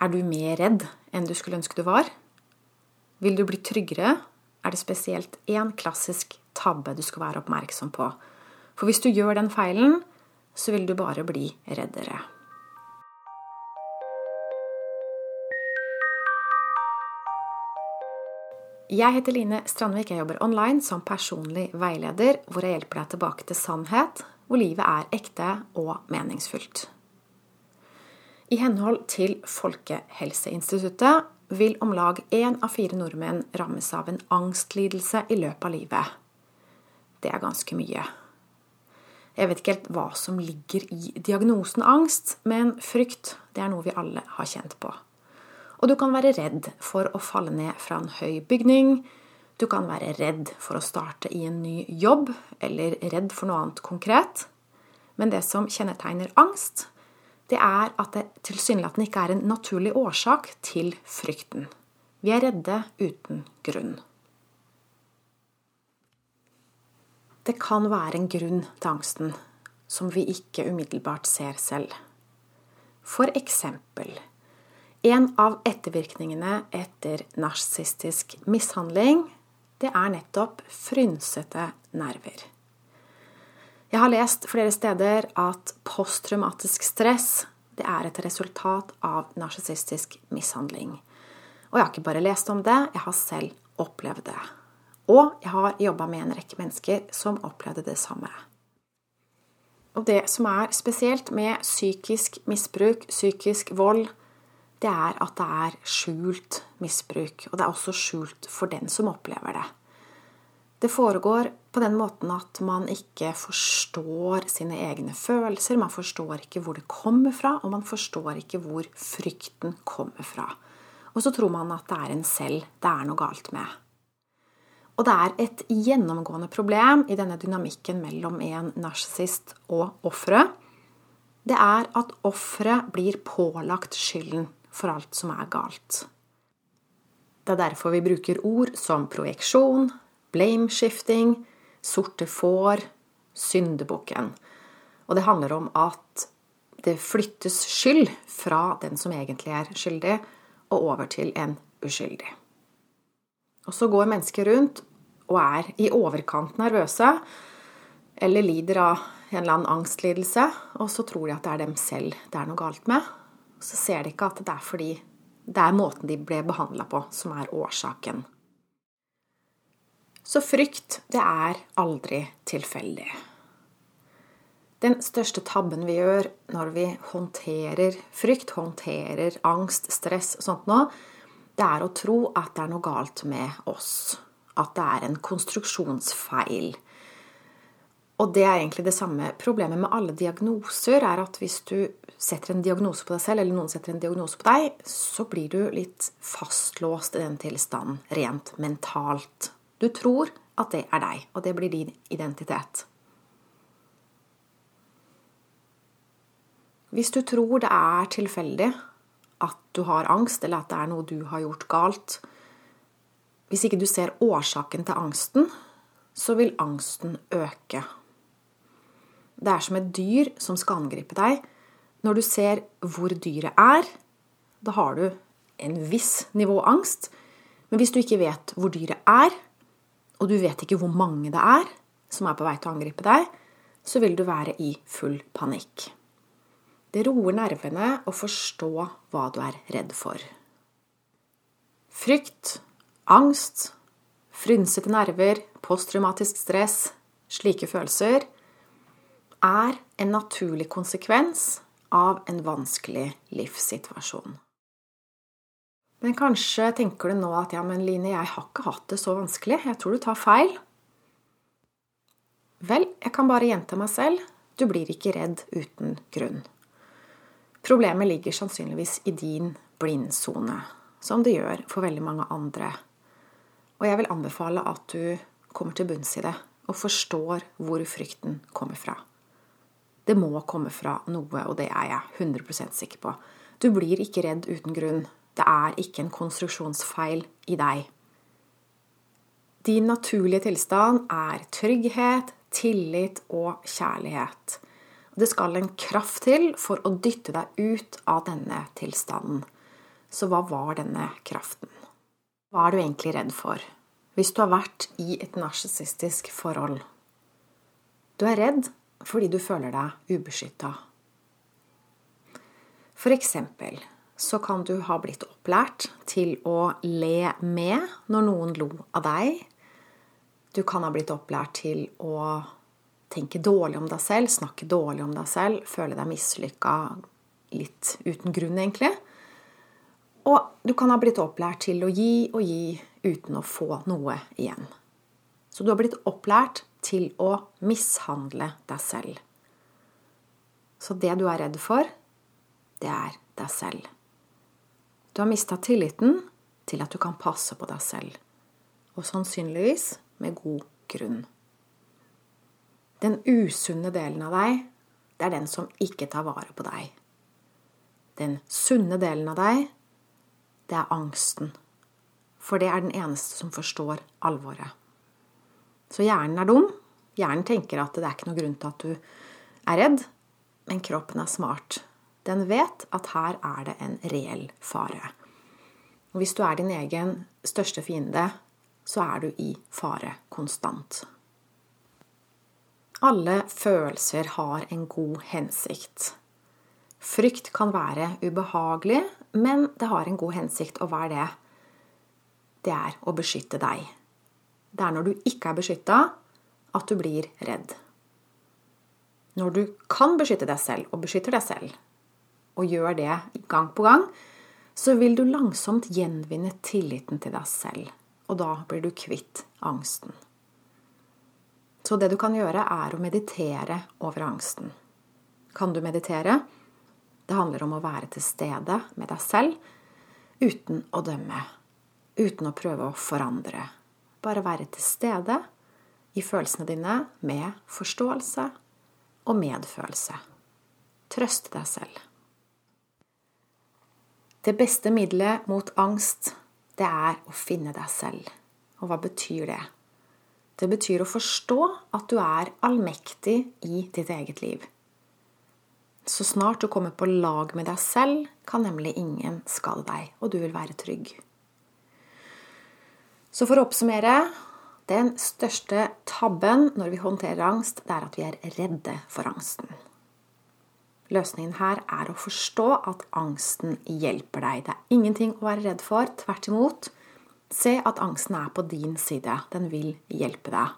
Er du mer redd enn du skulle ønske du var? Vil du bli tryggere, er det spesielt én klassisk tabbe du skal være oppmerksom på. For hvis du gjør den feilen, så vil du bare bli reddere. Jeg heter Line Strandvik. Jeg jobber online som personlig veileder, hvor jeg hjelper deg tilbake til sannhet, hvor livet er ekte og meningsfullt. I henhold til Folkehelseinstituttet vil om lag én av fire nordmenn rammes av en angstlidelse i løpet av livet. Det er ganske mye. Jeg vet ikke helt hva som ligger i diagnosen angst, men frykt det er noe vi alle har kjent på. Og du kan være redd for å falle ned fra en høy bygning. Du kan være redd for å starte i en ny jobb, eller redd for noe annet konkret. Men det som kjennetegner angst, det er at det tilsynelatende ikke er en naturlig årsak til frykten. Vi er redde uten grunn. Det kan være en grunn til angsten som vi ikke umiddelbart ser selv. For eksempel en av ettervirkningene etter narsissistisk mishandling, det er nettopp frynsete nerver. Jeg har lest flere steder at posttraumatisk stress det er et resultat av narsissistisk mishandling. Og jeg har ikke bare lest om det, jeg har selv opplevd det. Og jeg har jobba med en rekke mennesker som opplevde det samme. Og det som er spesielt med psykisk misbruk, psykisk vold, det er at det er skjult misbruk. Og det er også skjult for den som opplever det. Det foregår på den måten at man ikke forstår sine egne følelser. Man forstår ikke hvor det kommer fra, og man forstår ikke hvor frykten kommer fra. Og så tror man at det er en selv det er noe galt med. Og det er et gjennomgående problem i denne dynamikken mellom en narsissist og offeret. Det er at offeret blir pålagt skylden for alt som er galt. Det er derfor vi bruker ord som projeksjon, blameshifting, sorte får, syndebukken. Og det handler om at det flyttes skyld fra den som egentlig er skyldig, og over til en uskyldig. Og så går mennesker rundt og er i overkant nervøse eller lider av en eller annen angstlidelse, og så tror de at det er dem selv det er noe galt med. Så ser de ikke at det er fordi det er måten de ble behandla på, som er årsaken. Så frykt, det er aldri tilfeldig. Den største tabben vi gjør når vi håndterer frykt, håndterer angst, stress og sånt nå, det er å tro at det er noe galt med oss. At det er en konstruksjonsfeil. Og det er egentlig det samme problemet med alle diagnoser, er at hvis du setter en diagnose på deg selv, eller noen setter en diagnose på deg, så blir du litt fastlåst i den tilstanden rent mentalt. Du tror at det er deg, og det blir din identitet. Hvis du tror det er tilfeldig at du har angst, eller at det er noe du har gjort galt Hvis ikke du ser årsaken til angsten, så vil angsten øke. Det er som et dyr som skal angripe deg. Når du ser hvor dyret er, da har du en viss nivå angst. Men hvis du ikke vet hvor dyret er, og du vet ikke hvor mange det er som er på vei til å angripe deg, så vil du være i full panikk. Det roer nervene å forstå hva du er redd for. Frykt, angst, frynsete nerver, posttraumatisk stress, slike følelser er en naturlig konsekvens av en vanskelig livssituasjon. Men kanskje tenker du nå at ja, men Line, jeg har ikke hatt det så vanskelig. Jeg tror du tar feil. Vel, jeg kan bare gjenta meg selv. Du blir ikke redd uten grunn. Problemet ligger sannsynligvis i din blindsone, som det gjør for veldig mange andre. Og jeg vil anbefale at du kommer til bunns i det og forstår hvor frykten kommer fra. Det må komme fra noe, og det er jeg 100 sikker på. Du blir ikke redd uten grunn. Det er ikke en konstruksjonsfeil i deg. Din naturlige tilstand er trygghet, tillit og kjærlighet. Det skal en kraft til for å dytte deg ut av denne tilstanden. Så hva var denne kraften? Hva er du egentlig redd for? Hvis du har vært i et narsissistisk forhold Du er redd fordi du føler deg ubeskytta. For eksempel så kan du ha blitt opplært til å le med når noen lo av deg. Du kan ha blitt opplært til å tenke dårlig om deg selv, snakke dårlig om deg selv, føle deg mislykka litt uten grunn, egentlig. Og du kan ha blitt opplært til å gi og gi uten å få noe igjen. Så du har blitt opplært til å mishandle deg selv. Så det du er redd for, det er deg selv. Du har mista tilliten til at du kan passe på deg selv, og sannsynligvis med god grunn. Den usunne delen av deg, det er den som ikke tar vare på deg. Den sunne delen av deg, det er angsten. For det er den eneste som forstår alvoret. Så hjernen er dum. Hjernen tenker at det er ikke noe grunn til at du er redd, men kroppen er smart. Den vet at her er det en reell fare. Og hvis du er din egen største fiende, så er du i fare konstant. Alle følelser har en god hensikt. Frykt kan være ubehagelig, men det har en god hensikt. Hva er det? Det er å beskytte deg. Det er når du ikke er beskytta, at du blir redd. Når du kan beskytte deg selv, og beskytter deg selv, og gjør det gang på gang, så vil du langsomt gjenvinne tilliten til deg selv. Og da blir du kvitt angsten. Så det du kan gjøre, er å meditere over angsten. Kan du meditere? Det handler om å være til stede med deg selv uten å dømme. Uten å prøve å forandre. Bare være til stede i følelsene dine med forståelse og medfølelse. Trøste deg selv. Det beste middelet mot angst, det er å finne deg selv. Og hva betyr det? Det betyr å forstå at du er allmektig i ditt eget liv. Så snart du kommer på lag med deg selv, kan nemlig ingen skade deg, og du vil være trygg. Så for å oppsummere den største tabben når vi håndterer angst, det er at vi er redde for angsten. Løsningen her er å forstå at angsten hjelper deg. Det er ingenting å være redd for. Tvert imot. Se at angsten er på din side. Den vil hjelpe deg.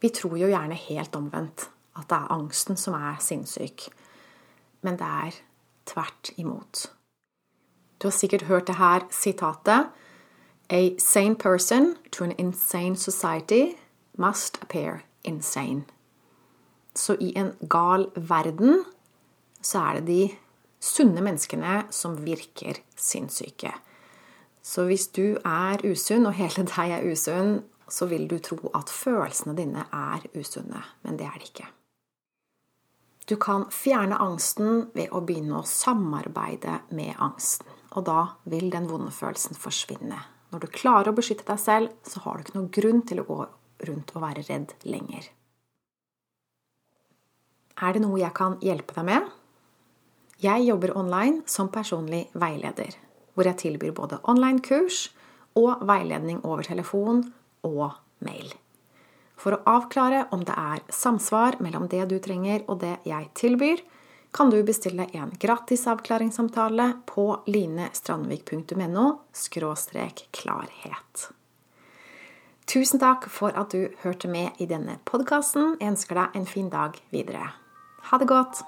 Vi tror jo gjerne helt omvendt. At det er angsten som er sinnssyk. Men det er tvert imot. Du har sikkert hørt det her sitatet. A sane person to an insane society must appear insane. Så i en gal verden så er det de sunne menneskene som virker sinnssyke. Så hvis du er usunn, og hele deg er usunn, så vil du tro at følelsene dine er usunne. Men det er det ikke. Du kan fjerne angsten ved å begynne å samarbeide med angsten. Og da vil den vonde følelsen forsvinne. Når du klarer å beskytte deg selv, så har du ikke noen grunn til å gå rundt og være redd lenger. Er det noe jeg kan hjelpe deg med? Jeg jobber online som personlig veileder, hvor jeg tilbyr både online-kurs og veiledning over telefon og mail. For å avklare om det er samsvar mellom det du trenger og det jeg tilbyr, kan du bestille en gratis avklaringssamtale på linestrandvik.no klarhet. Tusen takk for at du hørte med i denne podkasten. Jeg ønsker deg en fin dag videre. Ha det godt!